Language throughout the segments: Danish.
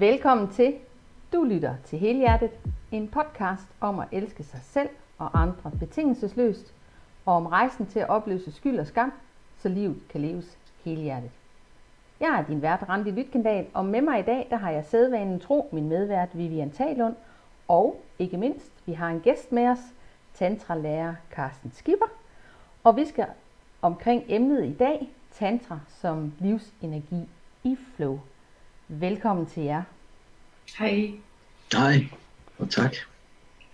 Velkommen til. Du lytter til Helhjertet, en podcast om at elske sig selv og andre betingelsesløst, og om rejsen til at opløse skyld og skam, så livet kan leves helhjertet. Jeg er din vært, Randi Lytkendal, og med mig i dag, der har jeg sædvanen tro, min medvært Vivian Talund, og ikke mindst, vi har en gæst med os, tantralærer Carsten Skipper, og vi skal omkring emnet i dag, tantra som livsenergi i flow. Velkommen til jer. Hej. Hej, og tak.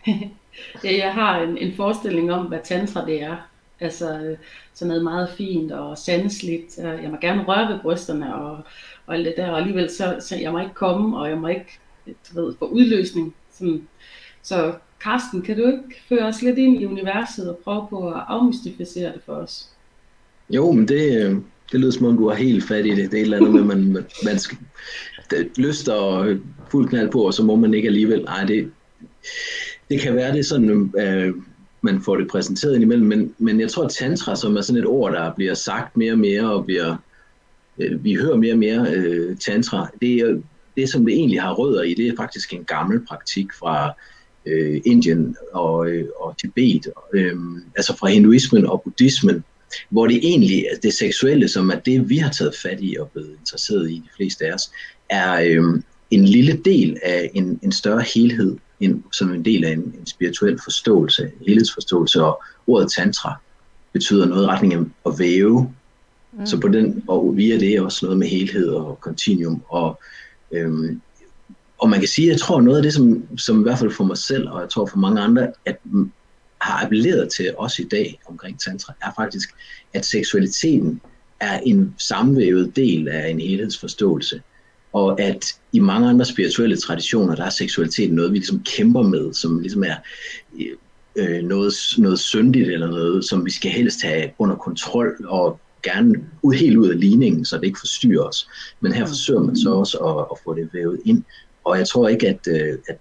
ja, jeg har en, en forestilling om, hvad tantra det er. Altså sådan noget meget fint og sanseligt. Jeg må gerne røre ved brysterne og, og alt det der, og alligevel så, så jeg må ikke komme, og jeg må ikke du ved, få udløsning. Sådan. Så Karsten, kan du ikke føre os lidt ind i universet og prøve på at afmystificere det for os? Jo, men det, øh, det lyder som om, du har helt fat i det. Det er et eller andet med, man, man skal lyst og fuld knald på, og så må man ikke alligevel. Nej, det, det kan være, det er sådan, øh, man får det præsenteret indimellem, men, men jeg tror, at tantra, som er sådan et ord, der bliver sagt mere og mere, og bliver, øh, vi hører mere og mere øh, tantra, det er det, som det egentlig har rødder i, det er faktisk en gammel praktik fra øh, Indien og, øh, og Tibet, øh, altså fra hinduismen og buddhismen, hvor det egentlig det seksuelle, som er det, vi har taget fat i og blevet interesseret i, de fleste af os, er øh, en lille del af en, en større helhed, en, som en del af en, en spirituel forståelse, helhedsforståelse, og ordet tantra betyder noget i retning af at væve, mm. så på den, og via det er også noget med helhed og continuum, og øhm, og man kan sige, jeg tror noget af det, som, som i hvert fald for mig selv, og jeg tror for mange andre, at har appelleret til os i dag omkring tantra, er faktisk, at seksualiteten er en sammenvævet del af en helhedsforståelse. Og at i mange andre spirituelle traditioner, der er seksualiteten noget, vi ligesom kæmper med, som ligesom er øh, noget, noget syndigt eller noget, som vi skal helst have under kontrol og gerne ud, helt ud af ligningen, så det ikke forstyrrer os. Men her forsøger man så også at, at få det vævet ind. Og jeg tror ikke, at, øh, at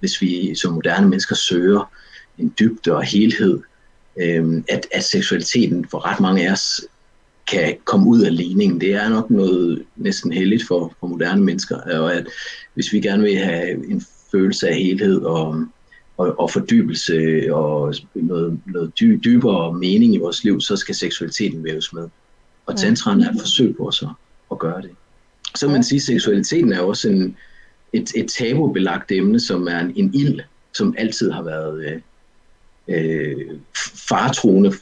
hvis vi som moderne mennesker søger en dybde og helhed, øh, at, at seksualiteten for ret mange af os kan komme ud af ligningen. Det er nok noget næsten heldigt for, for moderne mennesker, og at hvis vi gerne vil have en følelse af helhed og, og, og fordybelse og noget, noget dy, dybere mening i vores liv, så skal seksualiteten væves med. Og tantraen er et forsøg på os at gøre det. Så man siger, at seksualiteten er også en, et, et tabubelagt emne, som er en, en ild, som altid har været øh, faretroende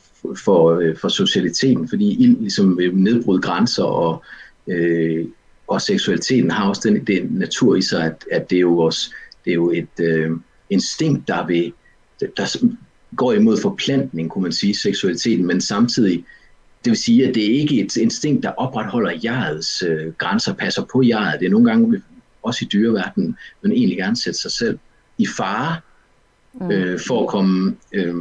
for, øh, for socialiteten, fordi ild ligesom øh, vil nedbryde grænser, og, øh, og seksualiteten har også den, den natur i sig, at, at det er jo, også, det er jo et øh, instinkt, der, vil, der går imod forplantning, kunne man sige, seksualiteten, men samtidig, det vil sige, at det er ikke et instinkt, der opretholder jegets øh, grænser, passer på jeget. Det er nogle gange, også i dyreverdenen, men egentlig gerne sætte sig selv i fare, mm. øh, for at komme øh,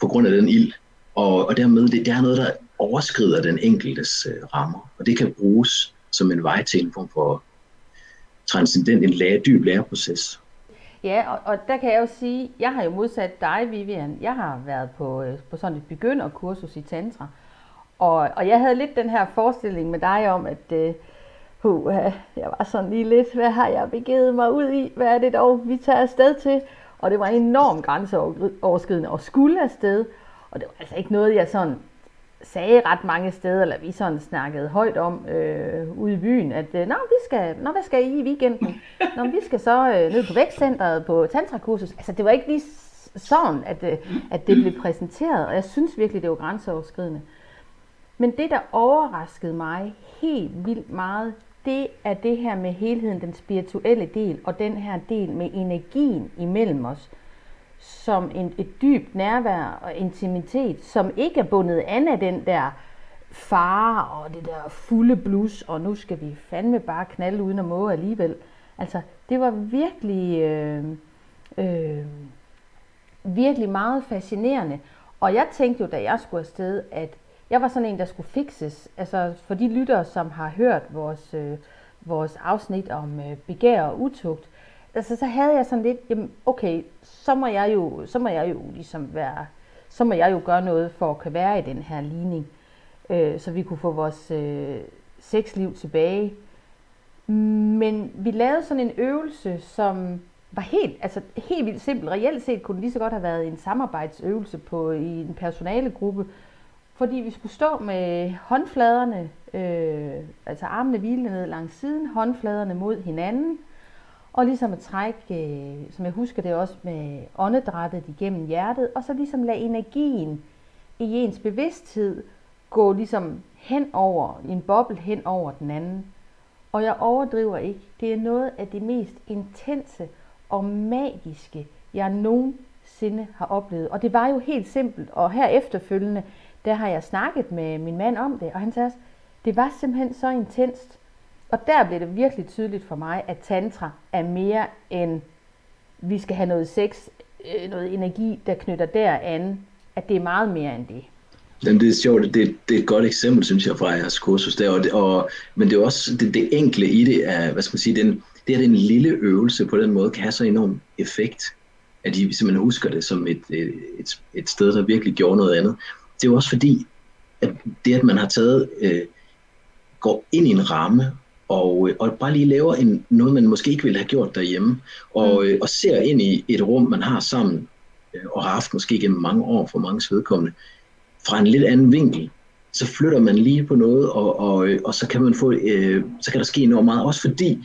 på grund af den ild. Og, og dermed, det, det er noget, der overskrider den enkeltes øh, rammer. Og det kan bruges som en vej til en form for transcendent, en lære, dyb læreproces. Ja, og, og der kan jeg jo sige, jeg har jo modsat dig, Vivian. Jeg har været på, øh, på sådan et begynderkursus i Tantra. Og, og jeg havde lidt den her forestilling med dig om, at øh, uh, jeg var sådan lige lidt, hvad har jeg begivet mig ud i? Hvad er det dog, vi tager afsted til? Og det var enormt grænseoverskridende og skulle afsted. Og det var altså ikke noget, jeg sådan sagde ret mange steder, eller vi sådan snakkede højt om øh, ude i byen, at øh, Nå, vi skal, Nå, hvad skal I i weekenden? Nå, vi skal så øh, ned på vækstcenteret på tantrakursus. Altså, det var ikke lige sådan, at, øh, at det blev præsenteret, og jeg synes virkelig, det var grænseoverskridende. Men det, der overraskede mig helt vildt meget, det er det her med helheden, den spirituelle del, og den her del med energien imellem os, som en, et dybt nærvær og intimitet, som ikke er bundet an af den der fare og det der fulde blus, og nu skal vi fandme bare knalde uden at måge alligevel. Altså, det var virkelig, øh, øh, virkelig meget fascinerende. Og jeg tænkte jo, da jeg skulle afsted, at jeg var sådan en, der skulle fikses. Altså for de lyttere, som har hørt vores, øh, vores afsnit om øh, begær og utugt, altså så havde jeg sådan lidt, jamen okay, så må jeg jo, så må jeg jo ligesom være, så må jeg jo gøre noget for at kunne være i den her ligning, øh, så vi kunne få vores øh, sexliv tilbage. Men vi lavede sådan en øvelse, som var helt, altså helt vildt simpel. Reelt set kunne det lige så godt have været en samarbejdsøvelse på, i en personalegruppe, fordi vi skulle stå med håndfladerne, øh, altså armene hvilende ned langs siden, håndfladerne mod hinanden, og ligesom at trække, øh, som jeg husker det også med åndedrættet igennem hjertet, og så ligesom lade energien i ens bevidsthed gå ligesom hen over, en boble hen over den anden. Og jeg overdriver ikke. Det er noget af det mest intense og magiske, jeg nogensinde har oplevet. Og det var jo helt simpelt. Og her efterfølgende, der har jeg snakket med min mand om det, og han sagde også, det var simpelthen så intenst. Og der blev det virkelig tydeligt for mig, at tantra er mere end, vi skal have noget sex, øh, noget energi, der knytter deran, at det er meget mere end det. Jamen, det er sjovt, det, det er et godt eksempel, synes jeg, fra jeres kursus der, og det, og, men det er også det, det enkle i det, er, hvad skal man sige, den, det at en lille øvelse på den måde kan have så enorm effekt, at I simpelthen husker det som et, øh, et, et sted, der virkelig gjorde noget andet. Det er jo også fordi, at det, at man har taget, øh, går ind i en ramme, og, og bare lige laver en, noget, man måske ikke ville have gjort derhjemme, og, mm. og ser ind i et rum, man har sammen, øh, og har haft måske gennem mange år for mange vedkommende, fra en lidt anden vinkel, så flytter man lige på noget, og, og, og så kan man få, øh, så kan der ske enormt meget, også fordi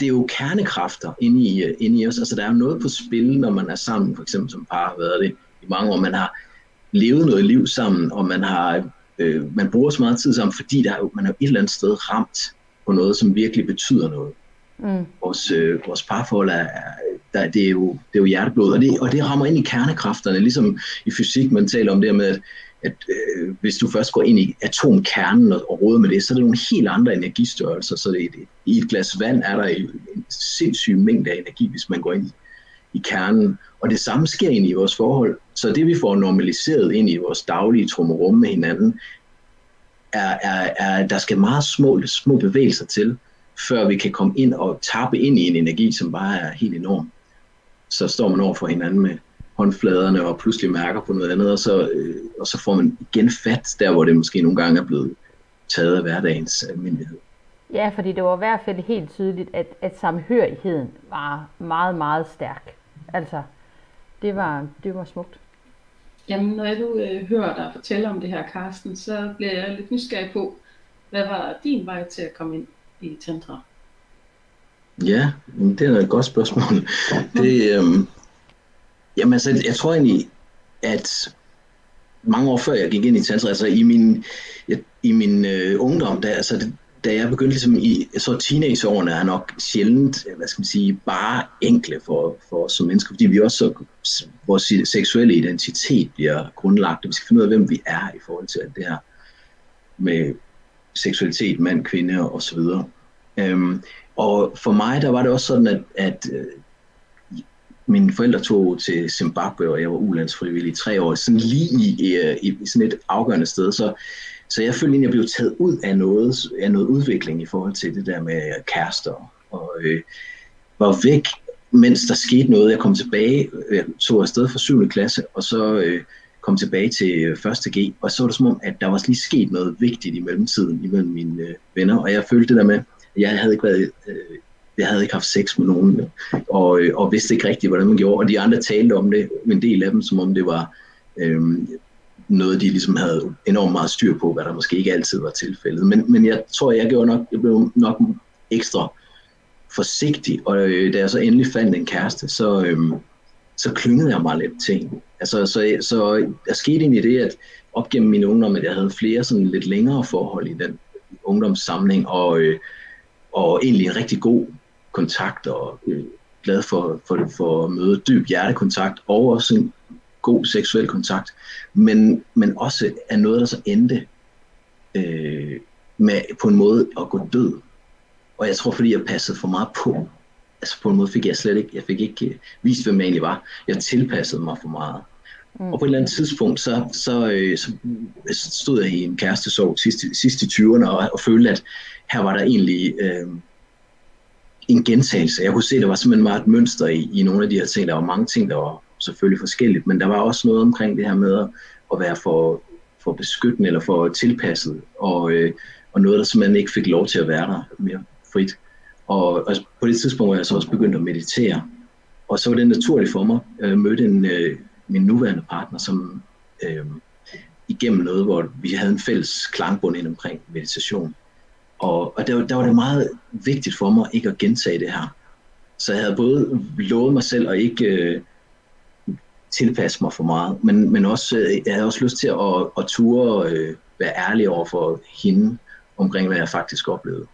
det er jo kernekræfter inde i, øh, inde i os. Altså, der er jo noget på spil, når man er sammen, for eksempel som par har været det i mange år. Man har levet noget liv sammen, og man har øh, man bruger så meget tid sammen, fordi der er man er jo et eller andet sted ramt på noget, som virkelig betyder noget. Mm. Vores, øh, vores parforhold er, der, det, er jo, det er jo hjerteblod, og det, og det rammer ind i kernekræfterne, ligesom i fysik, man taler om det med, at at øh, hvis du først går ind i atomkernen og, og råder med det, så er det nogle helt andre energistørrelser. Så det, det, i et glas vand er der en sindssyg mængde af energi, hvis man går ind i, i kernen. Og det samme sker ind i vores forhold. Så det vi får normaliseret ind i vores daglige trummerum med hinanden, er, er, er, der skal meget små, små bevægelser til, før vi kan komme ind og tappe ind i en energi, som bare er helt enorm. Så står man over for hinanden med, håndfladerne og pludselig mærker på noget andet, og så, øh, og så får man igen fat der, hvor det måske nogle gange er blevet taget af hverdagens almindelighed. Ja, fordi det var i hvert fald helt tydeligt, at, at samhørigheden var meget, meget stærk. Altså, det var, det var smukt. Jamen, når jeg nu øh, hører dig fortælle om det her, Karsten, så bliver jeg lidt nysgerrig på, hvad var din vej til at komme ind i Tantra? Ja, det er et godt spørgsmål. Det, øhm, Jamen altså, jeg tror egentlig, at mange år før jeg gik ind i tantra, altså i min, i min øh, ungdom, da, altså, da jeg begyndte ligesom i, så teenageårene er nok sjældent, øh, hvad skal man sige, bare enkle for, for os som mennesker, fordi vi også så, vores seksuelle identitet bliver grundlagt, og vi skal finde ud af, hvem vi er i forhold til alt det her med seksualitet, mand, kvinde og så videre. Øhm, og for mig, der var det også sådan, at, at øh, mine forældre tog til Zimbabwe, og jeg var ulandsfrivillig i tre år, sådan lige i, øh, i, i sådan et afgørende sted. Så, så jeg følte at jeg blev taget ud af noget, af noget udvikling i forhold til det der med kærester. Og øh, var væk, mens der skete noget. Jeg kom tilbage, øh, jeg tog afsted fra 7. klasse, og så øh, kom tilbage til øh, 1. G, og så var det som om, at der var lige sket noget vigtigt i mellemtiden imellem mine øh, venner, og jeg følte det der med, at jeg havde ikke været øh, jeg havde ikke haft sex med nogen, og, øh, og vidste ikke rigtigt, hvordan man gjorde, og de andre talte om det, en del af dem, som om det var øhm, noget, de ligesom havde enormt meget styr på, hvad der måske ikke altid var tilfældet. Men, men jeg tror, jeg gjorde nok, jeg blev nok ekstra forsigtig, og øh, da jeg så endelig fandt en kæreste, så, øh, så klyngede jeg mig lidt til Altså, så, så der skete egentlig det, at op gennem min ungdom, at jeg havde flere sådan lidt længere forhold i den ungdomssamling, og, øh, og egentlig en rigtig god kontakt og øh, glad for, for, for at møde dyb hjertekontakt og også en god seksuel kontakt, men, men også er noget, der så endte øh, med på en måde at gå død. Og jeg tror, fordi jeg passede for meget på, altså på en måde fik jeg slet ikke, jeg fik ikke øh, vist, hvem jeg egentlig var. Jeg tilpassede mig for meget. Mm. Og på et eller andet tidspunkt, så, så, øh, så stod jeg i en kærestesorg sidst, sidst i 20'erne og, og følte, at her var der egentlig øh, en gentagelse. Jeg kunne se, at der var simpelthen meget et mønster i, i nogle af de her ting. Der var mange ting, der var selvfølgelig forskelligt, men der var også noget omkring det her med at være for, for beskyttende eller for tilpasset, og, øh, og noget, der simpelthen ikke fik lov til at være der mere frit. Og, og på det tidspunkt var jeg så også begyndt at meditere. Og så var det naturligt for mig. Jeg mødte en, øh, min nuværende partner, som øh, igennem noget, hvor vi havde en fælles klangbund ind omkring meditation. Og, og der, der var det meget vigtigt for mig ikke at gentage det her. Så jeg havde både lovet mig selv at ikke øh, tilpasse mig for meget, men, men også, øh, jeg havde også lyst til at, at ture øh, være ærlig over for hende omkring, hvad jeg faktisk oplevede.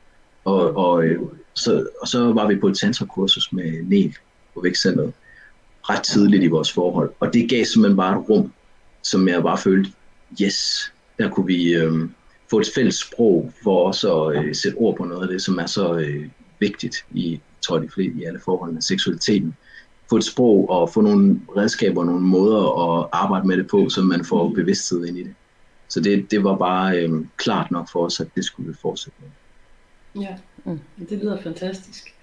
Og, og, øh, så, og så var vi på et tantrakursus med Niel på Vækcenteret ret tidligt i vores forhold. Og det gav simpelthen bare et rum, som jeg bare følte, yes, der kunne vi øh, få et fælles sprog for også at øh, sætte ord på noget af det, som er så øh, vigtigt i, tror jeg, de flere, i alle forholdene, seksualiteten. Få et sprog og få nogle redskaber og nogle måder at arbejde med det på, så man får bevidsthed ind i det. Så det, det var bare øh, klart nok for os, at det skulle vi fortsætte med. Ja, mm. det lyder fantastisk.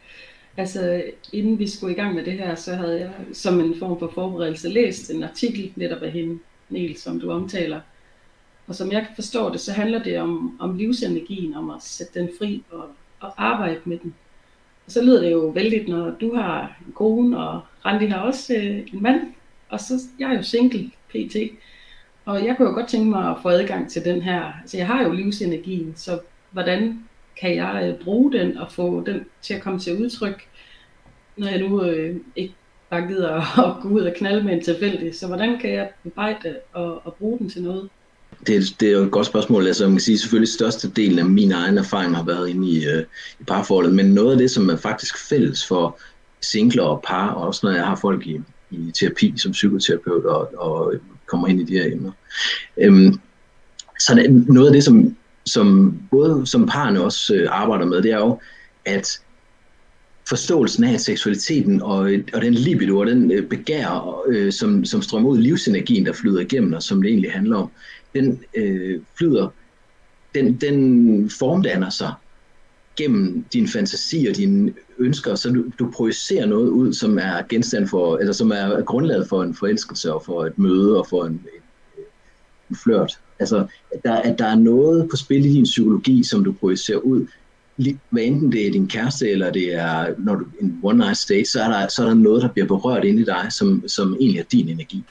Altså, inden vi skulle i gang med det her, så havde jeg som en form for forberedelse læst en artikel netop af hende, Niels, som du omtaler. Og som jeg kan forstå det, så handler det om, om livsenergien, om at sætte den fri og, og arbejde med den. Og så lyder det jo vældigt, når du har en kone, og Randi har også øh, en mand, og så jeg er jo single pt. Og jeg kunne jo godt tænke mig at få adgang til den her. Altså jeg har jo livsenergien, så hvordan kan jeg øh, bruge den og få den til at komme til udtryk, når jeg nu øh, ikke bare gider at gå ud og knalde med en tilfældig. Så hvordan kan jeg bearbejde og, og bruge den til noget? Det, det er jo et godt spørgsmål. Altså, man kan sige, selvfølgelig største del af min egen erfaring har været inde i, øh, i parforholdet, men noget af det, som er faktisk fælles for singler og par, og også når jeg har folk i, i terapi som psykoterapeut og, og kommer ind i de her emner. Øhm, så noget af det, som, som både som parne også øh, arbejder med, det er jo, at forståelsen af seksualiteten og, og den libido og den øh, begær, øh, som, som strømmer ud livsenergien, der flyder igennem og som det egentlig handler om, den øh, flyder, den, den formdanner sig gennem din fantasi og dine ønsker, så du, du projicerer noget ud, som er genstand for, eller som er grundlaget for en forelskelse og for et møde og for en, en, en flørt. Altså, at der, at der er noget på spil i din psykologi, som du projicerer ud, hvad enten det er din kæreste, eller det er når du en one night stay, så er, der, så er der noget, der bliver berørt inde i dig, som, som egentlig er din energi.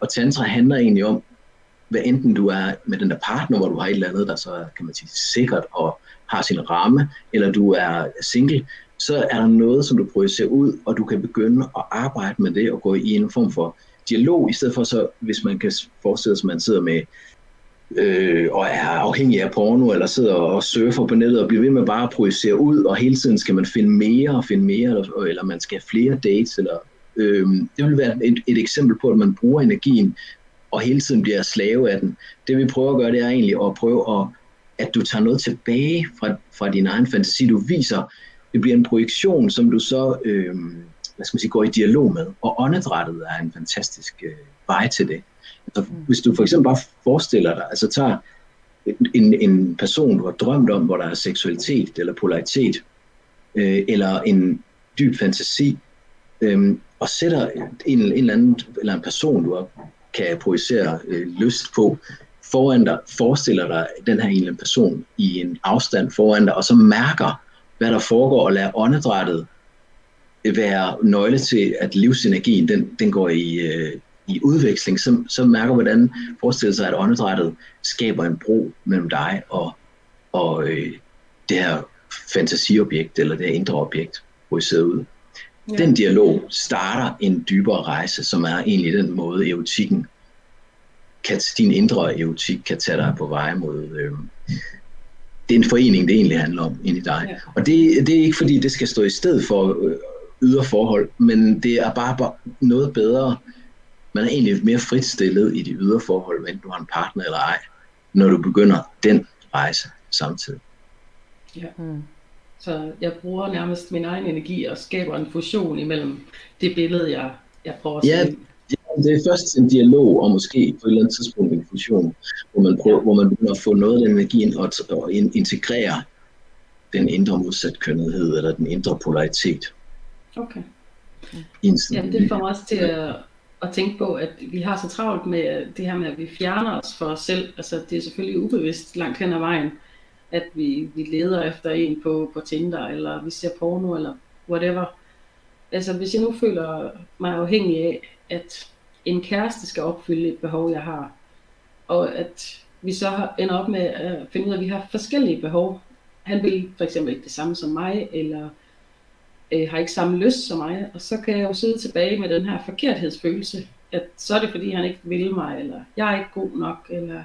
Og tantra handler egentlig om, hvad enten du er med den der partner, hvor du har et eller andet, der så kan man sige, sikkert og har sin ramme, eller du er single, så er der noget, som du projicerer ud, og du kan begynde at arbejde med det og gå i en form for dialog, i stedet for så, hvis man kan forestille sig, at man sidder med øh, og er afhængig af porno, eller sidder og surfer på nettet og bliver ved med bare at projicere ud, og hele tiden skal man finde mere og finde mere, eller, eller man skal have flere dates, eller øh, det vil være et, et eksempel på, at man bruger energien, og hele tiden bliver slave af den. Det vi prøver at gøre, det er egentlig at prøve at, at du tager noget tilbage fra, fra din egen fantasi, du viser, det bliver en projektion, som du så øh, hvad skal man sige, går i dialog med, og åndedrættet er en fantastisk øh, vej til det. Altså, hvis du for eksempel bare forestiller dig, altså tager en, en person, du har drømt om, hvor der er seksualitet eller polaritet, øh, eller en dyb fantasi, øh, og sætter en, en eller anden eller en person, du har, kan projicere øh, lyst på, foran dig, forestiller dig den her ene person i en afstand foran dig, og så mærker, hvad der foregår, og lader åndedrættet være nøgle til, at livsenergien den, den går i, øh, i udveksling, så, så mærker hvordan forestiller sig, at åndedrættet skaber en bro mellem dig og, og øh, det her fantasiobjekt, eller det her indre objekt, hvor I sidder ude. Ja. Den dialog starter en dybere rejse, som er egentlig den måde, erotikken kan, din indre erotik kan tage dig på vej mod, øh, det er en forening, det egentlig handler om ind i dig. Ja. Og det, det er ikke fordi, det skal stå i sted for øh, ydre forhold, men det er bare, bare noget bedre man er egentlig mere frit stillet i de ydre forhold, enten du har en partner eller ej, når du begynder den rejse samtidig. Ja. Mm. Så jeg bruger nærmest min egen energi og skaber en fusion imellem det billede, jeg, jeg prøver at ja, ja, det er først en dialog, og måske på et eller andet tidspunkt en fusion, hvor man, prøver, ja. hvor man begynder at få noget af den energi ind og, og integrere den indre modsætkønnethed, eller den indre polaritet. Okay. Ja, det får mig også til at, at tænke på, at vi har så travlt med det her med, at vi fjerner os for os selv. Altså det er selvfølgelig ubevidst langt hen ad vejen at vi, vi leder efter en på, på Tinder, eller vi ser porno, eller whatever. Altså hvis jeg nu føler mig afhængig af, at en kæreste skal opfylde et behov, jeg har, og at vi så ender op med at finde ud af, at vi har forskellige behov. Han vil for eksempel ikke det samme som mig, eller øh, har ikke samme lyst som mig, og så kan jeg jo sidde tilbage med den her forkerthedsfølelse, at så er det fordi, han ikke vil mig, eller jeg er ikke god nok, eller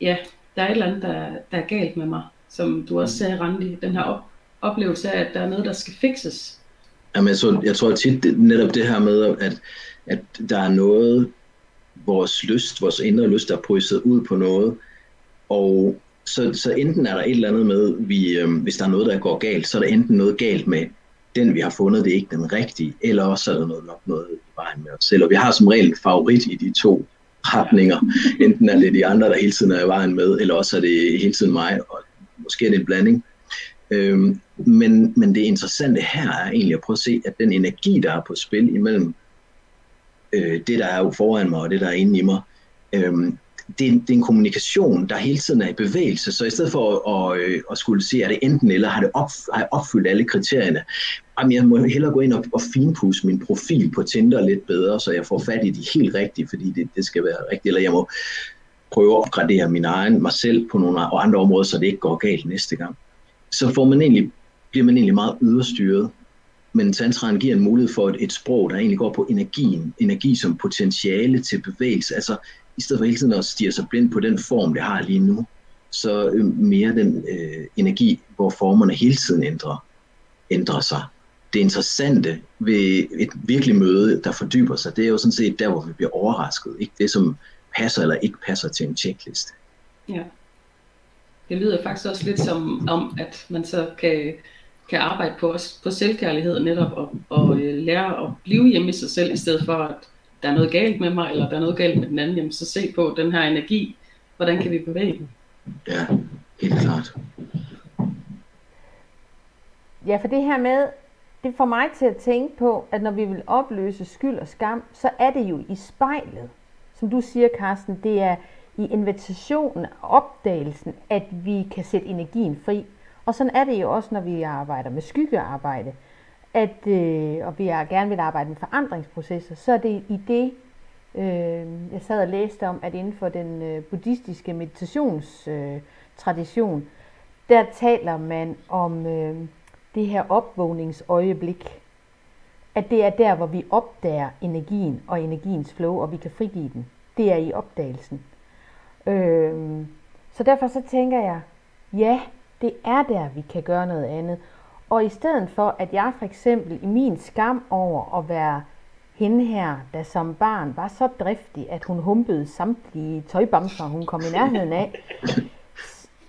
ja, der er et eller andet, der, der er galt med mig, som du også sagde, Randi, den her op, oplevelse af, at der er noget, der skal fikses. Jamen, jeg, så, jeg tror tit det, netop det her med, at, at der er noget, vores lyst, vores indre lyst, der er projiceret ud på noget, og så, så enten er der et eller andet med, vi, øh, hvis der er noget, der går galt, så er der enten noget galt med den, vi har fundet, det er ikke den rigtige, eller også er der noget, nok noget i vejen med os selv. Og vi har som regel en favorit i de to retninger. Enten er det de andre, der hele tiden er i vejen med, eller også er det hele tiden mig, og måske er det en blanding. Øhm, men, men det interessante her er egentlig at prøve at se, at den energi, der er på spil imellem øh, det, der er foran mig, og det, der er inde i mig, øhm, det, er, det er en kommunikation, der hele tiden er i bevægelse, så i stedet for at, at, øh, at skulle se, er det enten eller, har, det op, har jeg opfyldt alle kriterierne, jamen jeg må hellere gå ind og, og finpudse min profil på Tinder lidt bedre, så jeg får fat i de helt rigtige, fordi det, det skal være rigtigt, eller jeg må prøve at opgradere min egen, mig selv på nogle andre områder, så det ikke går galt næste gang. Så får man egentlig, bliver man egentlig meget yderstyret, men tantraen giver en mulighed for et, et sprog, der egentlig går på energien, energi som potentiale til bevægelse, altså i stedet for hele tiden at stige sig blind på den form, det har lige nu, så øhm, mere den øh, energi, hvor formerne hele tiden ændrer, ændrer sig. Det interessante ved et virkelig møde, der fordyber sig, det er jo sådan set der, hvor vi bliver overrasket. Ikke det, som passer eller ikke passer til en checkliste. Ja. Det lyder faktisk også lidt som om, at man så kan, kan arbejde på, på selvkærlighed netop og, og øh, lære at blive hjemme i sig selv, i stedet for at der er noget galt med mig, eller der er noget galt med den anden, jamen så se på den her energi, hvordan kan vi bevæge den? Ja, helt klart. Ja, for det her med, det får mig til at tænke på, at når vi vil opløse skyld og skam, så er det jo i spejlet. Som du siger, Carsten, det er i invitationen og opdagelsen, at vi kan sætte energien fri. Og sådan er det jo også, når vi arbejder med skyggearbejde at, øh, og vi er gerne vil arbejde med forandringsprocesser, så er det i det, øh, jeg sad og læste om, at inden for den øh, buddhistiske meditationstradition, øh, der taler man om øh, det her opvågningsøjeblik. At det er der, hvor vi opdager energien og energiens flow, og vi kan frigive den. Det er i opdagelsen. Øh, så derfor så tænker jeg, ja, det er der, vi kan gøre noget andet. Og i stedet for, at jeg for eksempel i min skam over at være hende her, der som barn var så driftig, at hun humpede samtlige tøjbamser, hun kom i nærheden af.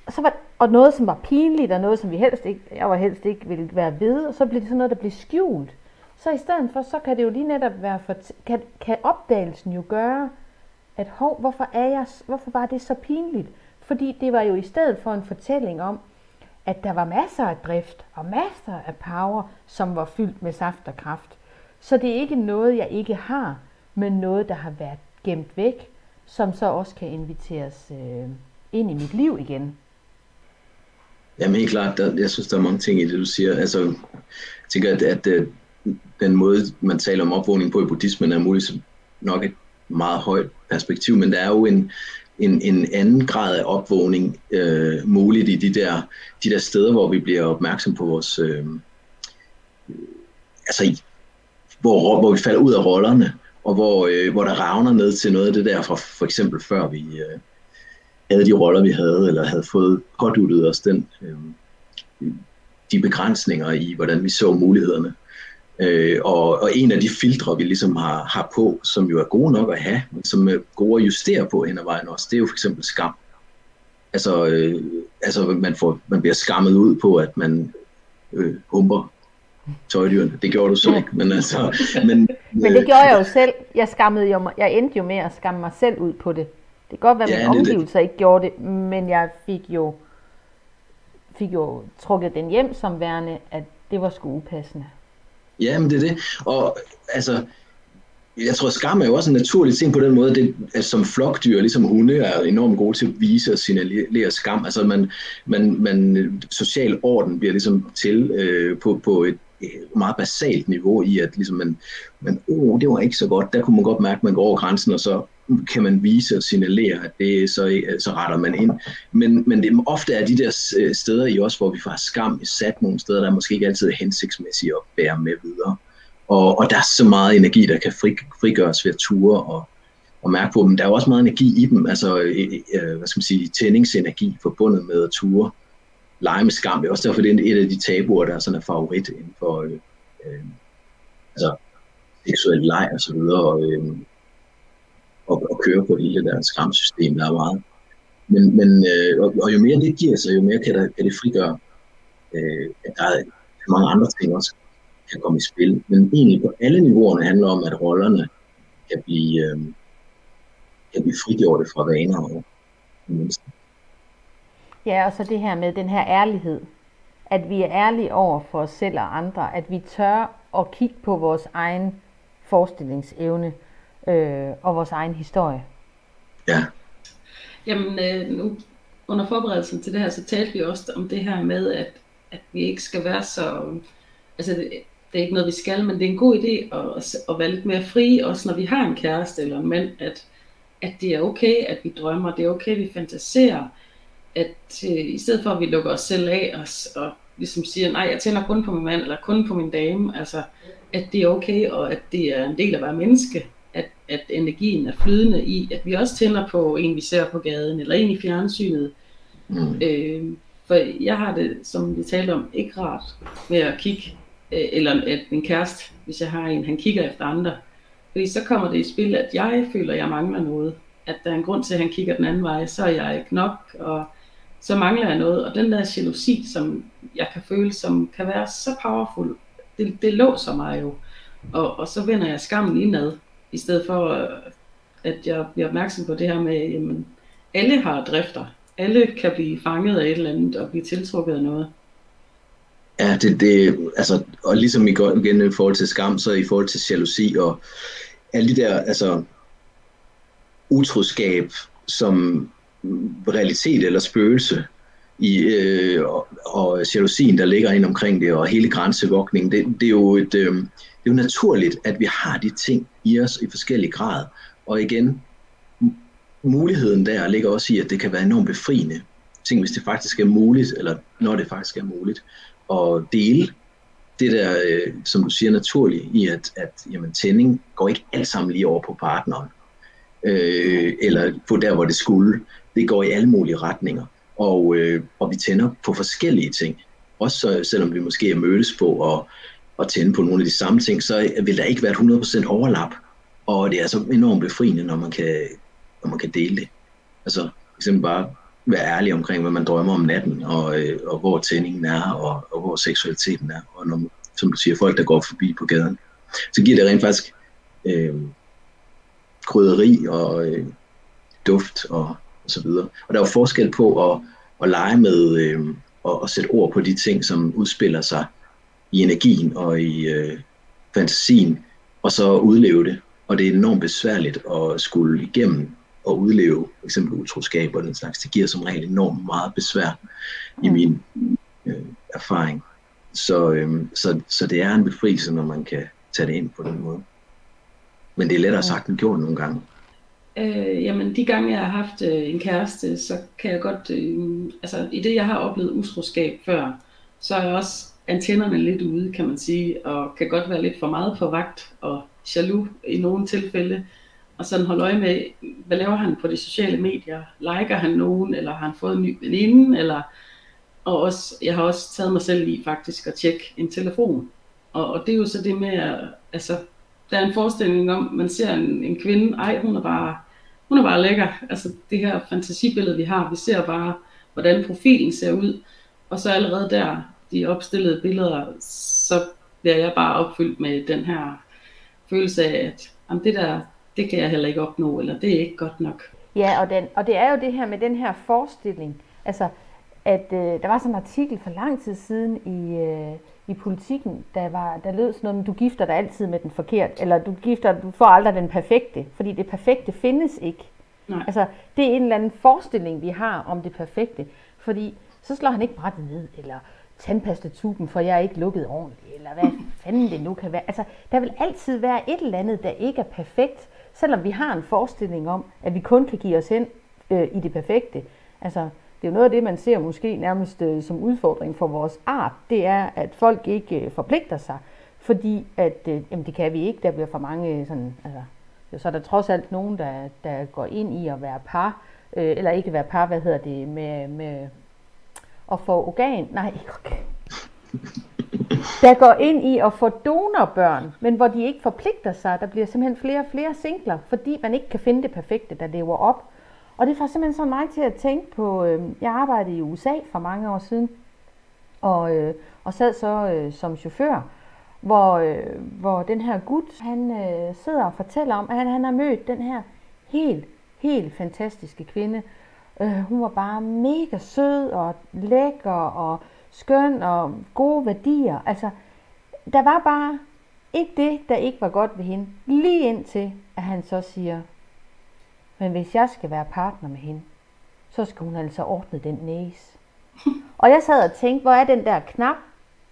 Så var, og noget, som var pinligt, og noget, som vi helst ikke, jeg var helst ikke ville være ved, og så blev det sådan noget, der blev skjult. Så i stedet for, så kan det jo lige netop være, for, kan, kan opdagelsen jo gøre, at hov, hvorfor, er jeg, hvorfor var det så pinligt? Fordi det var jo i stedet for en fortælling om, at der var masser af drift og masser af power, som var fyldt med saft og kraft. Så det er ikke noget, jeg ikke har, men noget, der har været gemt væk, som så også kan inviteres øh, ind i mit liv igen. Jamen helt klart, der, jeg synes, der er mange ting i det, du siger. Altså, jeg tænker, at, at, øh, den måde, man taler om opvågning på i buddhismen, er muligvis nok et meget højt perspektiv, men der er jo en, en, en anden grad af opvågning øh, muligt i de der, de der steder, hvor vi bliver opmærksom på vores... Øh, øh altså, hvor, hvor vi falder ud af rollerne, og hvor, øh, hvor der ravner ned til noget af det der fra for eksempel før vi øh, havde de roller, vi havde, eller havde fået påduttet os den, øh, de begrænsninger i, hvordan vi så mulighederne. Øh, og, og en af de filtre, vi ligesom har, har på, som jo er gode nok at have, men som er gode at justere på hen ad vejen også, det er jo for eksempel skam. Altså, øh, altså man, får, man bliver skammet ud på, at man øh, humper tøjdyrene. Det gjorde du så ikke, men altså... Men, men det øh, gjorde jeg jo selv. Jeg, skammede jo, jeg endte jo med at skamme mig selv ud på det. Det kan godt være, at ja, mine omgivelser ikke gjorde det, men jeg fik jo, fik jo trukket den hjem som værende, at det var sgu upassende. Ja, men det er det. Og altså, jeg tror, skam er jo også en naturlig ting på den måde, det, at som flokdyr, ligesom hunde, er enormt gode til at vise og signalere skam. Altså man, man, man social orden bliver ligesom til øh, på, på et øh, meget basalt niveau i, at ligesom man, man oh, det var ikke så godt, der kunne man godt mærke, at man går over grænsen, og så kan man vise og signalere, at det så, så retter man ind. Men, men det ofte er de der øh, steder i os, hvor vi får skam sat nogle steder, der måske ikke altid er hensigtsmæssige at bære med videre. Og, og der er så meget energi, der kan fri, frigøres ved at ture og, og mærke på dem. Der er jo også meget energi i dem, altså øh, øh, øh, hvad skal man sige, tændingsenergi forbundet med at ture. Lege med skam, det er også derfor, det er et af de tabuer, der er sådan en favorit inden for øh, øh, altså, seksuel leg og så videre, og, øh, og, og køre på hele der skamsystem, der er meget. Men, men øh, og, og jo mere det giver sig, jo mere kan, der, kan det frigøre, øh, at der er mange andre ting også, kan komme i spil. Men egentlig på alle niveauerne handler om, at rollerne kan blive, øh, kan blive frigjorte fra vaner og mennesker. Ja, og så det her med den her ærlighed. At vi er ærlige over for os selv og andre. At vi tør at kigge på vores egen forestillingsevne øh, og vores egen historie. Ja. Jamen, øh, nu under forberedelsen til det her, så talte vi også om det her med, at, at vi ikke skal være så... Altså, det er ikke noget, vi skal, men det er en god idé at, at være lidt mere fri, også når vi har en kæreste eller en mand, at, at det er okay, at vi drømmer, det er okay, at vi fantaserer, at øh, i stedet for, at vi lukker os selv af os, og ligesom siger, nej, jeg tænder kun på min mand, eller kun på min dame, altså, at det er okay, og at det er en del af at være menneske, at, at energien er flydende i, at vi også tænder på en, vi ser på gaden, eller en i fjernsynet. Mm. Øh, for jeg har det, som vi talte om, ikke rart med at kigge Øh, eller at min kæreste, hvis jeg har en, han kigger efter andre. Fordi så kommer det i spil, at jeg føler, at jeg mangler noget. At der er en grund til, at han kigger den anden vej, så er jeg ikke nok, og så mangler jeg noget. Og den der jalousi, som jeg kan føle, som kan være så powerful, det, det låser mig jo. Og, og så vender jeg skammen indad, i stedet for, at jeg bliver opmærksom på det her med, jamen, alle har drifter. Alle kan blive fanget af et eller andet og blive tiltrukket af noget. Ja, det, det, altså, og ligesom i går igen i forhold til skam, så i forhold til jalousi og alle de der, altså, utroskab som realitet eller spøgelse, i, øh, og, og jalousien, der ligger ind omkring det, og hele grænsevogtningen, det, det, er jo et, øh, det er jo naturligt, at vi har de ting i os i forskellige grad. Og igen, muligheden der ligger også i, at det kan være enormt befriende. Ting, hvis det faktisk er muligt, eller når det faktisk er muligt at dele det der, øh, som du siger, naturligt i, at, at jamen, tænding går ikke alt sammen lige over på partneren, øh, eller på der, hvor det skulle. Det går i alle mulige retninger, og, øh, og vi tænder på forskellige ting. Også så, selvom vi måske er mødes på at, at tænde på nogle af de samme ting, så vil der ikke være et 100% overlap, og det er så enormt befriende, når man kan, når man kan dele det. Altså, for eksempel bare være ærlig omkring, hvad man drømmer om natten, og, øh, og hvor tændingen er, og, og hvor seksualiteten er. Og når, som du siger, folk, der går forbi på gaden. Så giver det rent faktisk øh, krydderi og øh, duft og, og så videre. Og der er jo forskel på at, at lege med øh, og at sætte ord på de ting, som udspiller sig i energien og i øh, fantasien, og så udleve det. Og det er enormt besværligt at skulle igennem at udleve eksempel utroskab og den slags. Det giver som regel enormt meget besvær i min øh, erfaring. Så, øh, så, så det er en befrielse, når man kan tage det ind på den måde. Men det er lettere sagt end gjort nogle gange. Øh, jamen de gange jeg har haft øh, en kæreste, så kan jeg godt, øh, altså i det jeg har oplevet utroskab før, så er jeg også antennerne lidt ude, kan man sige, og kan godt være lidt for meget på vagt og jaloux i nogle tilfælde og sådan holde øje med, hvad laver han på de sociale medier? Liker han nogen, eller har han fået en ny veninde? Eller, og også, jeg har også taget mig selv i faktisk at tjekke en telefon. Og, og det er jo så det med, altså, der er en forestilling om, man ser en, en kvinde, ej, hun er bare, hun er bare lækker. Altså det her fantasibillede, vi har, vi ser bare, hvordan profilen ser ud. Og så allerede der, de opstillede billeder, så bliver jeg bare opfyldt med den her følelse af, at jamen, det der, det kan jeg heller ikke opnå, eller det er ikke godt nok. Ja, og, den, og det er jo det her med den her forestilling. Altså, at øh, der var sådan en artikel for lang tid siden i, øh, i politikken, der, var, der lød sådan noget, du gifter dig altid med den forkert, eller du gifter, du får aldrig den perfekte, fordi det perfekte findes ikke. Nej. Altså, det er en eller anden forestilling, vi har om det perfekte, fordi så slår han ikke brættet ned, eller tandpastatuben, for jeg er ikke lukket ordentligt, eller hvad fanden det nu kan være. Altså, der vil altid være et eller andet, der ikke er perfekt, selvom vi har en forestilling om, at vi kun kan give os hen øh, i det perfekte. Altså, det er jo noget af det, man ser måske nærmest øh, som udfordring for vores art, det er, at folk ikke øh, forpligter sig, fordi at, øh, jamen, det kan vi ikke, der bliver for mange øh, sådan, altså, så er der trods alt nogen, der, der går ind i at være par, øh, eller ikke være par, hvad hedder det, med, med at få organ, nej, okay. der går ind i at få donorbørn, men hvor de ikke forpligter sig. Der bliver simpelthen flere og flere singler, fordi man ikke kan finde det perfekte, der lever op og det får simpelthen så mig til at tænke på, øh, jeg arbejdede i USA for mange år siden, og, øh, og sad så øh, som chauffør, hvor, øh, hvor den her gut, han øh, sidder og fortæller om, at han, han har mødt den her helt, helt fantastiske kvinde. Øh, hun var bare mega sød og lækker og skøn og gode værdier. Altså, der var bare ikke det, der ikke var godt ved hende. Lige indtil, at han så siger, men hvis jeg skal være partner med hende, så skal hun altså ordne den næse. Og jeg sad og tænkte, hvor er den der knap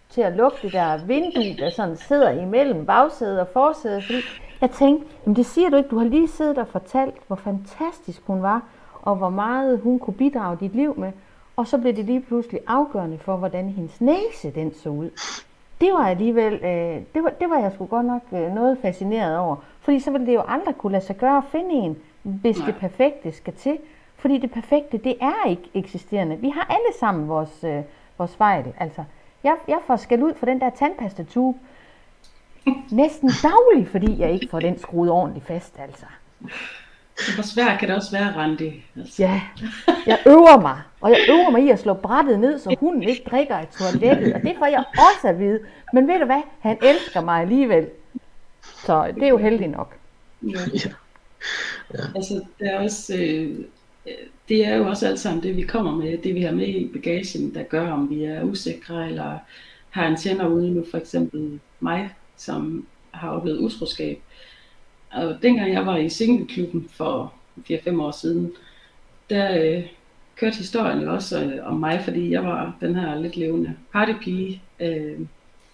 til at lukke det der vindue, der sådan sidder imellem bagsædet og forsædet. Fordi jeg tænkte, jamen det siger du ikke, du har lige siddet og fortalt, hvor fantastisk hun var, og hvor meget hun kunne bidrage dit liv med. Og så blev det lige pludselig afgørende for, hvordan hendes næse den så ud. Det var alligevel, øh, det, var, det var jeg sgu godt nok øh, noget fascineret over. Fordi så ville det jo aldrig kunne lade sig gøre at finde en, hvis Nej. det perfekte skal til. Fordi det perfekte, det er ikke eksisterende. Vi har alle sammen vores, øh, vores fejl. Altså, jeg, jeg får skæld ud for den der tandpastatube næsten daglig, fordi jeg ikke får den skruet ordentligt fast. Altså. Hvor svært kan det også være, Randi? Altså. Ja, jeg øver mig. Og jeg øver mig i at slå brættet ned, så hunden ikke drikker af toilettet. Og det får jeg også at vide. Men ved du hvad? Han elsker mig alligevel. Så det er jo heldigt nok. Ja. Ja. Altså, det er også, øh, det er jo også alt sammen det, vi kommer med, det vi har med i bagagen, der gør, om vi er usikre, eller har en tænder ude nu, for eksempel mig, som har oplevet utroskab. Og dengang jeg var i singleklubben for 4-5 år siden, der øh, kørte historien jo også øh, om mig, fordi jeg var den her lidt levende partypige, øh,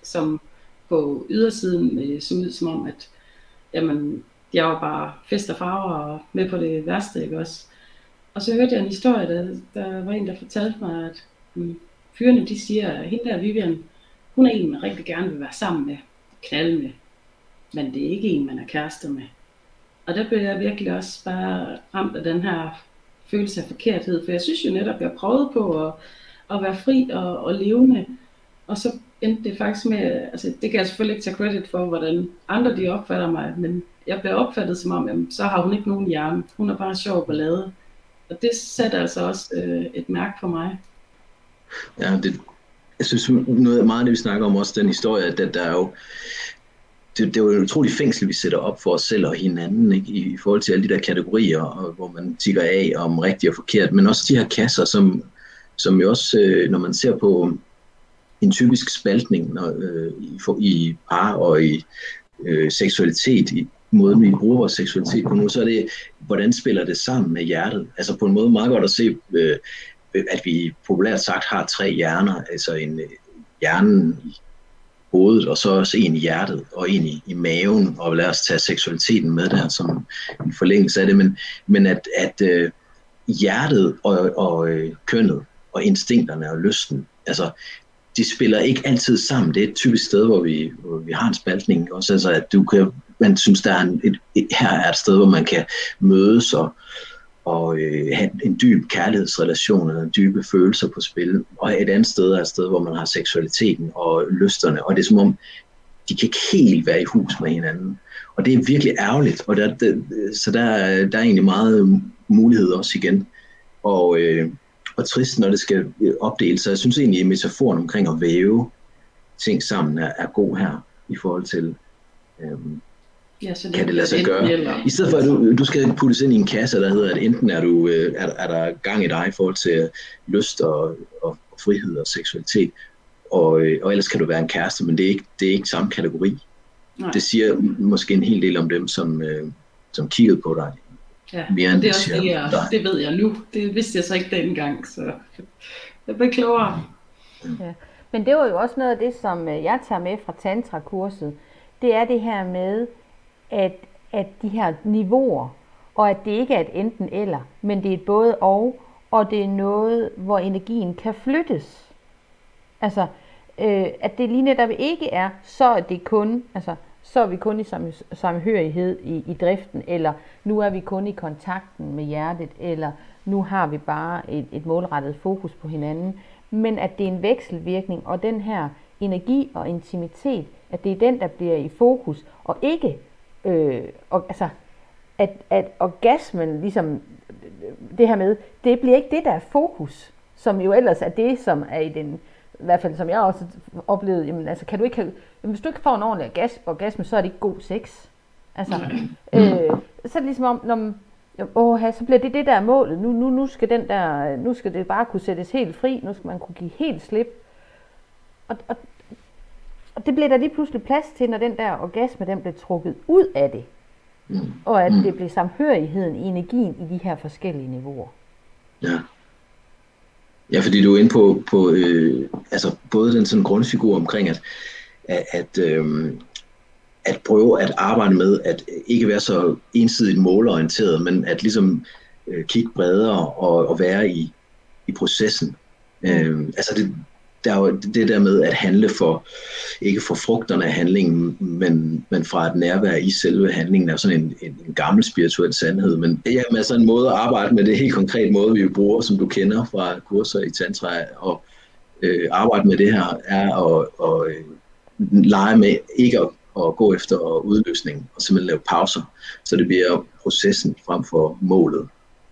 som på ydersiden øh, så ud som om, at jamen, jeg var bare fest og farver og med på det værste, ikke også? Og så hørte jeg en historie, der, der var en, der fortalte mig, at um, fyrene, de siger, at hende der Vivian, hun er en, man rigtig gerne vil være sammen med, knalde med, men det er ikke en, man er kærester med. Og der blev jeg virkelig også bare ramt af den her følelse af forkerthed, for jeg synes jo netop, jeg prøvede på at, at være fri og, og levende, og så endte det faktisk med, altså det kan jeg selvfølgelig ikke tage credit for, hvordan andre de opfatter mig, men jeg blev opfattet som om, jamen, så har hun ikke nogen hjerne. Hun er bare sjov ballade. Og det satte altså også øh, et mærke for mig. Ja, det, jeg synes noget meget af det, vi snakker om også, den historie, at der, der er jo, det, det er jo et utroligt fængsel, vi sætter op for os selv og hinanden, ikke? I, i forhold til alle de der kategorier, og, hvor man tigger af om rigtigt og forkert, men også de her kasser, som, som jo også, øh, når man ser på en typisk spaltning når, øh, i, for, i par og i øh, seksualitet, i, måden, vi bruger vores seksualitet på nu, så er det, hvordan spiller det sammen med hjertet? Altså på en måde meget godt at se, øh, at vi populært sagt har tre hjerner, altså en øh, hjernen i hovedet, og så også en i hjertet, og en i, i maven, og lad os tage seksualiteten med der som en forlængelse af det, men, men at, at øh, hjertet og, og øh, kønnet, og instinkterne og lysten, altså de spiller ikke altid sammen. Det er et typisk sted, hvor vi, hvor vi har en spaltning. Også altså, at du kan man synes, der er en, et, et, her er et sted, hvor man kan mødes og, og øh, have en dyb kærlighedsrelation eller dybe følelser på spil. Og et andet sted er et sted, hvor man har seksualiteten og lysterne, og det er som om, de kan ikke helt være i hus med hinanden. Og det er virkelig ærgerligt, og der, der, så der, der er egentlig meget mulighed også igen. Og, øh, og trist, når det skal opdeles. Så jeg synes egentlig, at metaforen omkring at væve ting sammen er, er god her, i forhold til, øh, Ja, så kan det lade sig gøre. Eller. I stedet for, at du, du skal puttes ind i en kasse, der hedder, at enten er, du, øh, er, er der gang i dig i forhold til lyst og, og, og frihed og seksualitet, og, øh, og ellers kan du være en kæreste, men det er ikke, det er ikke samme kategori. Nej. Det siger måske en hel del om dem, som, øh, som kiggede på dig. Ja, mere end det er det også siger det, jeg, dig. det ved jeg nu. Det vidste jeg så ikke dengang, så jeg bliver klogere. Ja. Men det var jo også noget af det, som øh, jeg tager med fra tantra-kurset. Det er det her med, at, at de her niveauer, og at det ikke er et enten eller, men det er et både og, og det er noget, hvor energien kan flyttes. Altså, øh, at det lige netop ikke er, så er det kun, altså, så er vi kun i sam, samhørighed i, i driften, eller nu er vi kun i kontakten med hjertet, eller nu har vi bare et, et målrettet fokus på hinanden, men at det er en vekselvirkning, og den her energi og intimitet, at det er den, der bliver i fokus, og ikke, øh, og, altså, at, at orgasmen, ligesom det her med, det bliver ikke det, der er fokus, som jo ellers er det, som er i den, i hvert fald som jeg også oplevede, jamen altså kan du ikke, have, jamen, hvis du ikke får en ordentlig orgas, orgasme, så er det ikke god sex. Altså, øh, så er det ligesom om, når åh, så bliver det det der er målet. Nu, nu, nu, skal den der, nu skal det bare kunne sættes helt fri. Nu skal man kunne give helt slip. Og, og, og det bliver der lige pludselig plads til, når den der orgasme den bliver trukket ud af det. Og at det bliver samhørigheden i energien i de her forskellige niveauer. Ja. Ja, fordi du er inde på, på øh, altså både den sådan grundfigur omkring, at, at, at, øh, at prøve at arbejde med at ikke være så ensidigt målorienteret, men at ligesom øh, kigge bredere og, og være i, i processen. Øh, altså det, der er jo det der med at handle for, ikke for frugterne af handlingen, men, men fra et nærvær i selve handlingen, er sådan en, en, en gammel spirituel sandhed. Men ja, med sådan en måde at arbejde med det helt konkret måde, vi bruger, som du kender fra kurser i Tantra, og øh, arbejde med det her, er at, at øh, lege med ikke at, at gå efter udløsning, og simpelthen lave pauser, så det bliver processen frem for målet.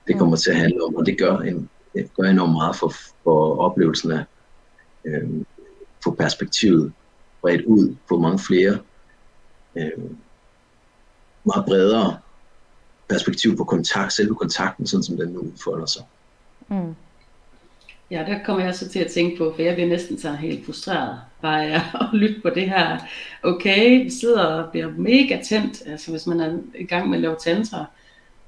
Det kommer til at handle om, og det gør, en, det gør enormt meget for, for oplevelsen af øh, få perspektivet bredt ud på mange flere, øh, meget bredere perspektiv på kontakt, selve kontakten, sådan som den nu udfolder sig. Mm. Ja, der kommer jeg så til at tænke på, for jeg bliver næsten sådan helt frustreret, bare jeg at lytte på det her. Okay, vi sidder og bliver mega tændt, altså hvis man er i gang med at lave tantra,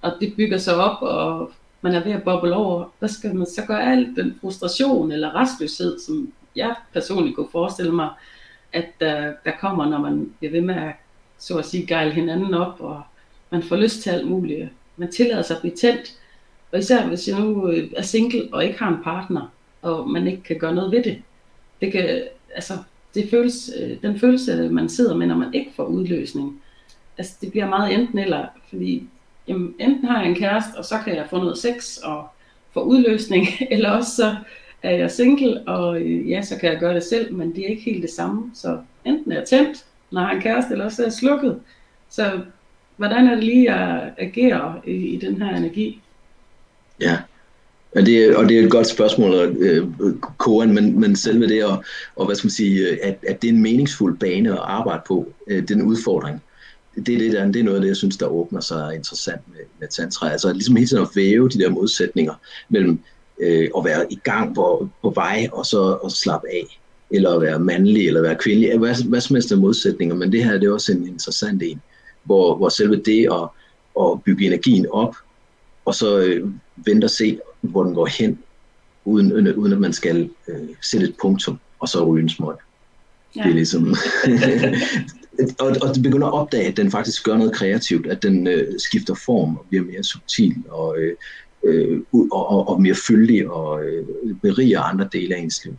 og det bygger sig op, og man er ved at boble over, hvad skal man så gøre alt den frustration eller restløshed, som jeg personligt kunne forestille mig, at der, der kommer, når man bliver ved med at, så at sige, gejle hinanden op, og man får lyst til alt muligt. Man tillader sig at blive tændt, og især hvis jeg nu øh, er single og ikke har en partner, og man ikke kan gøre noget ved det. Det kan, altså, det føles, øh, den følelse, man sidder med, når man ikke får udløsning, altså det bliver meget enten eller, fordi jamen, enten har jeg en kæreste, og så kan jeg få noget sex og få udløsning, eller også så er jeg single, og øh, ja, så kan jeg gøre det selv, men det er ikke helt det samme. Så enten er jeg tændt, når jeg har en kæreste, eller også er jeg slukket. Så hvordan er det lige jeg agerer i, i den her energi? Ja, og det, og det er et godt spørgsmål, øh, Koren, men, men selve det, og, og hvad skal man sige, øh, at, at det er en meningsfuld bane at arbejde på, øh, den udfordring, det, er, det, der, det er noget af det, jeg synes, der åbner sig interessant med, med tantra. Altså ligesom hele tiden at væve de der modsætninger mellem øh, at være i gang på, på vej, og så at slappe af, eller at være mandlig, eller være kvindelig, hvad, hvad som helst af modsætninger, men det her det er også en interessant en, hvor, hvor selve det at, at bygge energien op, og så øh, vente og se, hvor den går hen, uden, uden at man skal øh, sætte et punktum, og så ryge en smøg. Ja. Det er ligesom... og, og det begynder at opdage, at den faktisk gør noget kreativt, at den øh, skifter form og bliver mere subtil og, øh, øh, og, og, og mere fyldig og øh, beriger andre dele af ens liv.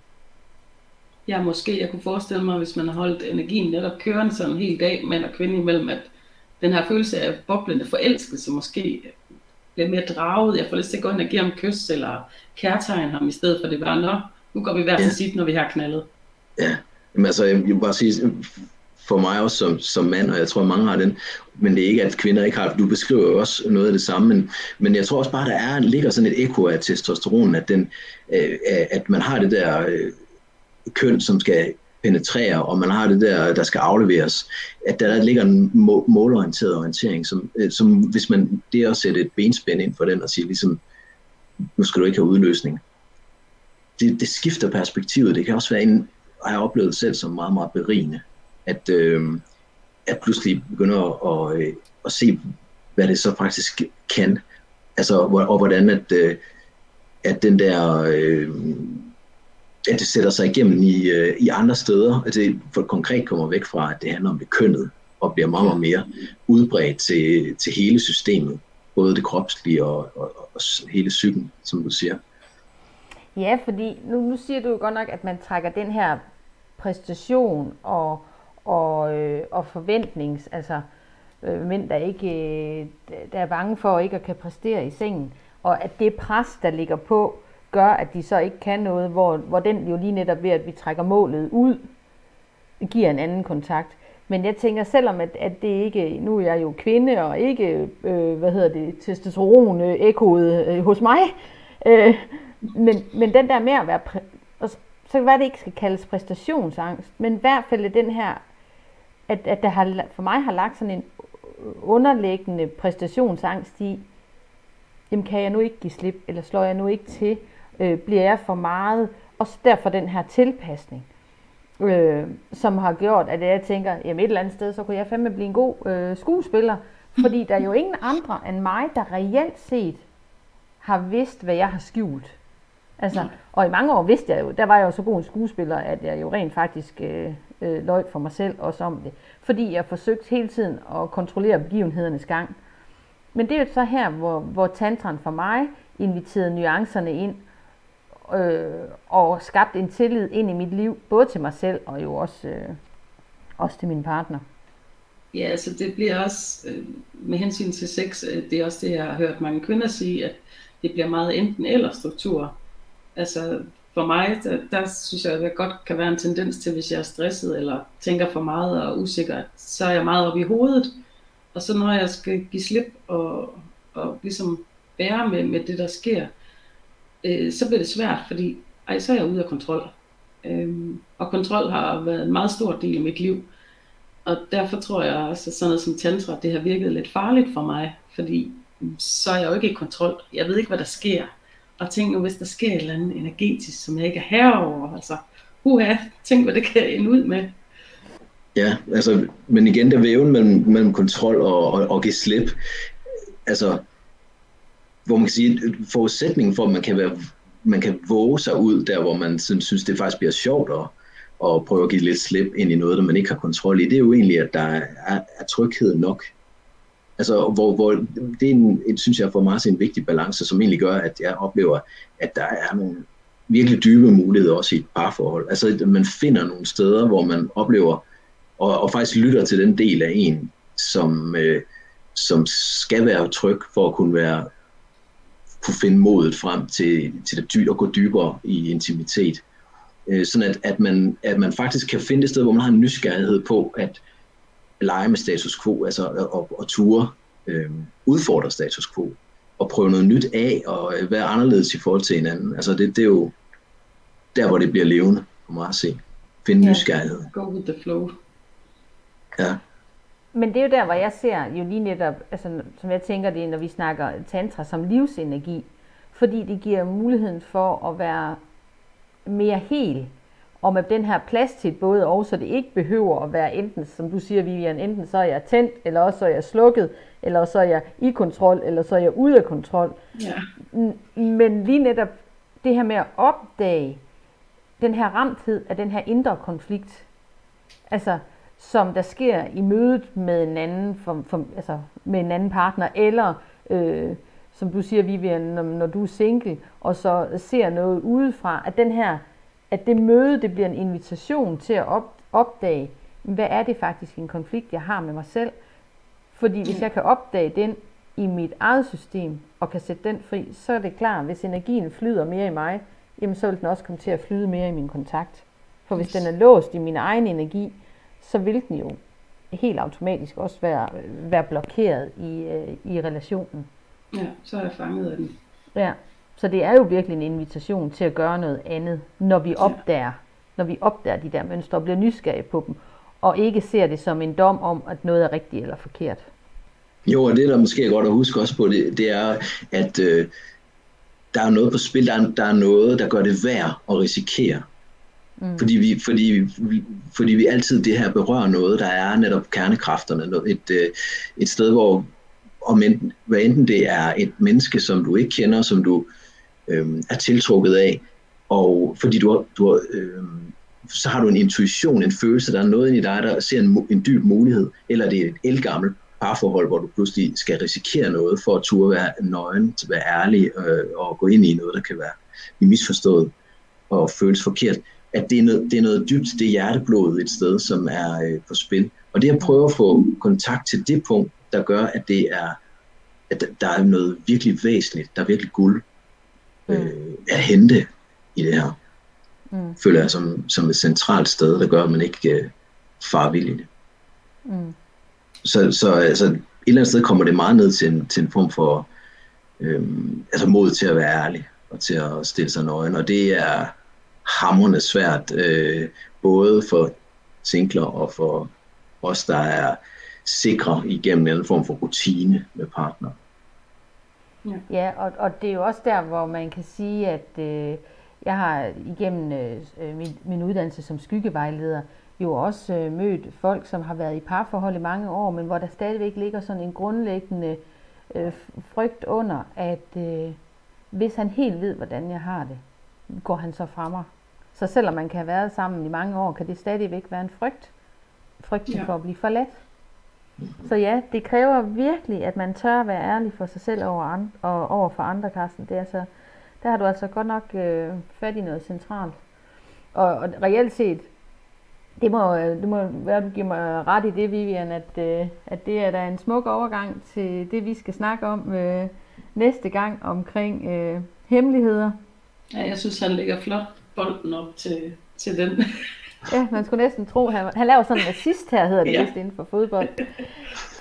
Ja, måske jeg kunne forestille mig, hvis man har holdt energien netop kørende sådan en hel dag, mand og kvinde imellem, at den her følelse af boblende forelskelse måske bliver mere draget. Jeg får lyst til at gå ind og give ham kys, eller kærtegn ham, i stedet for det bare, nå, nu går vi hver til ja. sit, når vi har knaldet. Ja, Jamen, altså, jeg vil bare sige, for mig også som, som mand, og jeg tror mange har den, men det er ikke, at kvinder ikke har Du beskriver jo også noget af det samme, men, men jeg tror også bare, der er, ligger sådan et ekko af testosteron, at, den, øh, at man har det der øh, køn, som skal penetrere, og man har det der, der skal afleveres, at der, der ligger en målorienteret orientering, som, øh, som hvis man, det er at sætte et benspænd ind for den og sige ligesom, nu skal du ikke have udløsning. Det, det skifter perspektivet. Det kan også være en, har jeg oplevet selv som meget, meget berigende, at, øh, at pludselig begynder at, at, øh, at se, hvad det så faktisk kan. Altså, og hvordan at, øh, at den der øh, at det sætter sig igennem i, øh, i andre steder. At det for konkret kommer væk fra, at det handler om det kønnet, og bliver meget, meget mere udbredt til, til hele systemet. Både det kropslige og, og, og hele psyken, som du siger. Ja, fordi nu, nu siger du jo godt nok, at man trækker den her præstation og, og, øh, og forventnings, altså øh, mænd, der ikke øh, der er bange for ikke at kan præstere i sengen, og at det pres, der ligger på, gør, at de så ikke kan noget, hvor, hvor den jo lige netop ved, at vi trækker målet ud, giver en anden kontakt. Men jeg tænker, selvom at, at det ikke, nu er jeg jo kvinde, og ikke, øh, hvad hedder det, testosteron øh, ekkoet øh, hos mig, øh, men, men den der med at være, præ- og så kan det være, at det ikke skal kaldes præstationsangst, men i hvert fald den her, at, at der har, for mig har lagt sådan en underliggende præstationsangst i, jamen kan jeg nu ikke give slip, eller slår jeg nu ikke til, øh, bliver jeg for meget, og derfor den her tilpasning, øh, som har gjort, at jeg tænker, jamen et eller andet sted, så kunne jeg fandme blive en god øh, skuespiller, fordi der er jo ingen andre end mig, der reelt set har vidst, hvad jeg har skjult. Altså, og i mange år vidste jeg jo, der var jeg jo så god en skuespiller, at jeg jo rent faktisk øh, øh, løg for mig selv også om det. Fordi jeg forsøgte hele tiden at kontrollere begivenhedernes gang. Men det er jo så her, hvor, hvor tantran for mig inviterede nuancerne ind, øh, og skabte en tillid ind i mit liv, både til mig selv og jo også, øh, også til min partner. Ja, altså det bliver også, øh, med hensyn til sex, øh, det er også det, jeg har hørt mange kvinder sige, at det bliver meget enten eller struktur. Altså for mig, der, der synes jeg, at det godt kan være en tendens til, hvis jeg er stresset eller tænker for meget og usikker, så er jeg meget oppe i hovedet. Og så når jeg skal give slip og, og ligesom bære med, med det, der sker, øh, så bliver det svært, fordi ej, så er jeg ude af kontrol. Øh, og kontrol har været en meget stor del af mit liv. Og derfor tror jeg også, at sådan noget som tantra, det har virket lidt farligt for mig, fordi mm, så er jeg jo ikke i kontrol. Jeg ved ikke, hvad der sker. Og tænk nu, hvis der sker et eller andet energetisk, som jeg ikke er herover. Altså, uha, tænk, hvad det kan ende ud med. Ja, altså, men igen, der væven mellem, mellem kontrol og, og, og give slip, altså, hvor man kan sige, forudsætningen for, at man kan, være, man kan våge sig ud der, hvor man synes, det faktisk bliver sjovt at, at prøve at give lidt slip ind i noget, der man ikke har kontrol i, det er jo egentlig, at der er, er tryghed nok. Altså, hvor, hvor det er en, en, synes jeg for mig en vigtig balance, som egentlig gør, at jeg oplever, at der er nogle virkelig dybe muligheder også i et parforhold. Altså, at man finder nogle steder, hvor man oplever, og, og faktisk lytter til den del af en, som, øh, som skal være tryg for at kunne være kunne finde modet frem til, til det dyb og gå dybere i intimitet. Øh, sådan at, at, man, at man faktisk kan finde et sted, hvor man har en nysgerrighed på at lege med status quo, altså og, og ture øh, udfordre status quo, og prøve noget nyt af, og være anderledes i forhold til hinanden. Altså det, det er jo der, hvor det bliver levende, for mig at se. Finde ja. nysgerrighed. Go with the flow. Ja. Men det er jo der, hvor jeg ser jo lige netop, altså, som jeg tænker det, når vi snakker tantra som livsenergi, fordi det giver muligheden for at være mere hel, og med den her plads til både og, så det ikke behøver at være enten, som du siger Vivian, enten så er jeg tændt, eller også så er jeg slukket, eller så er jeg i kontrol, eller så er jeg ude af kontrol. Ja. Men lige netop det her med at opdage den her ramthed af den her indre konflikt, altså som der sker i mødet med en anden, for, for, altså med en anden partner, eller øh, som du siger, Vivian, når, når du er single, og så ser noget udefra, at den her, at det møde, det bliver en invitation til at op, opdage, hvad er det faktisk en konflikt, jeg har med mig selv? Fordi hvis jeg kan opdage den i mit eget system, og kan sætte den fri, så er det klart, hvis energien flyder mere i mig, jamen så vil den også komme til at flyde mere i min kontakt. For hvis den er låst i min egen energi, så vil den jo helt automatisk også være, være blokeret i, øh, i relationen. Ja, så er jeg fanget af den. Ja, så det er jo virkelig en invitation til at gøre noget andet, når vi opdager når vi opdager de der mønstre og bliver nysgerrige på dem, og ikke ser det som en dom om, at noget er rigtigt eller forkert. Jo, og det der måske er godt at huske også på, det, det er, at øh, der er noget på spil, der er, der er noget, der gør det værd at risikere. Mm. Fordi, vi, fordi, vi, fordi vi altid det her berører noget, der er netop kernekræfterne. Et, øh, et sted, hvor om enten, hvad enten det er et menneske, som du ikke kender, som du øh, Øhm, er tiltrukket af, og fordi du, du øh, så har du en intuition, en følelse, der er noget i dig, der ser en, en dyb mulighed, eller det er et elgammelt parforhold, hvor du pludselig skal risikere noget for at turde være nøgen, til at være ærlig øh, og gå ind i noget, der kan være misforstået og føles forkert, at det er noget, det er noget dybt, det er hjerteblod et sted, som er øh, på spil. Og det at prøve at få kontakt til det punkt, der gør, at det er, at der er noget virkelig væsentligt, der er virkelig guld øh, mm. at hente i det her. Mm. Føler jeg som, som et centralt sted, der gør, at man ikke øh, farer vild i det. Mm. Så, så altså, et eller andet sted kommer det meget ned til en, til en form for øhm, altså mod til at være ærlig og til at stille sig nøgen. Og det er hammerende svært, øh, både for singler og for os, der er sikre igennem en form for rutine med partner. Ja, ja og, og det er jo også der, hvor man kan sige, at øh, jeg har igennem øh, min, min uddannelse som skyggevejleder jo også øh, mødt folk, som har været i parforhold i mange år, men hvor der stadigvæk ligger sådan en grundlæggende øh, frygt under, at øh, hvis han helt ved, hvordan jeg har det, går han så fra mig. Så selvom man kan have været sammen i mange år, kan det stadigvæk være en frygt. Frygt ja. for at blive forladt. Så ja, det kræver virkelig, at man tør at være ærlig for sig selv over and, og over for andre, Carsten. Det er altså, der har du altså godt nok øh, fat i noget centralt. Og, og reelt set, det må, øh, det må være, du giver mig ret i det, Vivian, at, øh, at det er da en smuk overgang til det, vi skal snakke om øh, næste gang omkring øh, hemmeligheder. Ja, jeg synes, han lægger flot bolden op til, til den ja, man skulle næsten tro, han, han laver sådan en assist her, hedder det ja. vist inden for fodbold.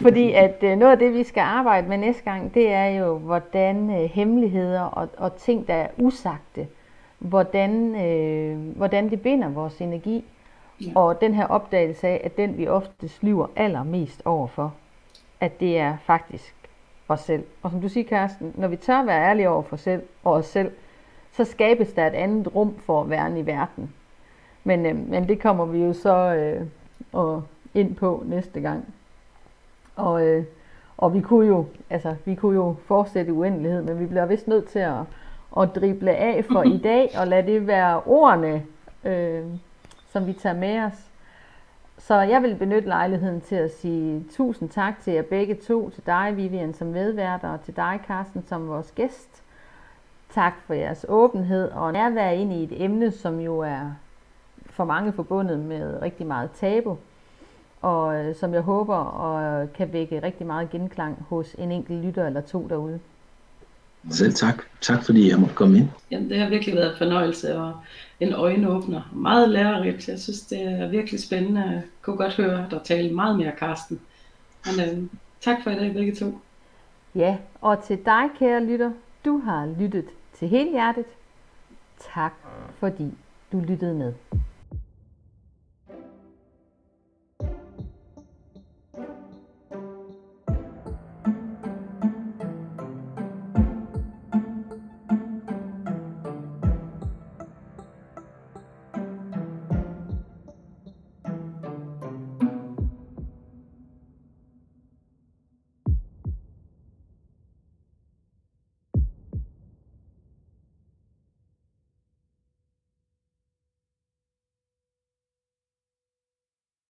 Fordi at øh, noget af det, vi skal arbejde med næste gang, det er jo, hvordan øh, hemmeligheder og, og ting, der er usagte, hvordan, øh, hvordan det binder vores energi. Ja. Og den her opdagelse af, at den vi ofte slyver allermest overfor, at det er faktisk os selv. Og som du siger, Karsten, når vi tør være ærlige over for selv og os selv, så skabes der et andet rum for at være i verden. Men, øh, men det kommer vi jo så øh, og ind på næste gang. Og, øh, og vi kunne jo, altså, vi kunne jo fortsætte uendelighed, men vi bliver vist nødt til at, at drible af for i dag, og lade det være ordene, øh, som vi tager med os. Så jeg vil benytte lejligheden til at sige tusind tak til jer begge to, til dig Vivian som medvært og til dig Carsten som vores gæst. Tak for jeres åbenhed og nærvær ind i et emne, som jo er for mange forbundet med rigtig meget tabu, og øh, som jeg håber og kan vække rigtig meget genklang hos en enkelt lytter eller to derude. Selv tak. Tak fordi jeg måtte komme ind. Jamen, det har virkelig været en fornøjelse og en øjenåbner. Meget lærerigt. Jeg synes, det er virkelig spændende. Jeg kunne godt høre dig tale meget mere, Karsten. Men øh, tak for i dag begge to. Ja, og til dig, kære lytter, du har lyttet til hele hjertet. Tak fordi du lyttede med.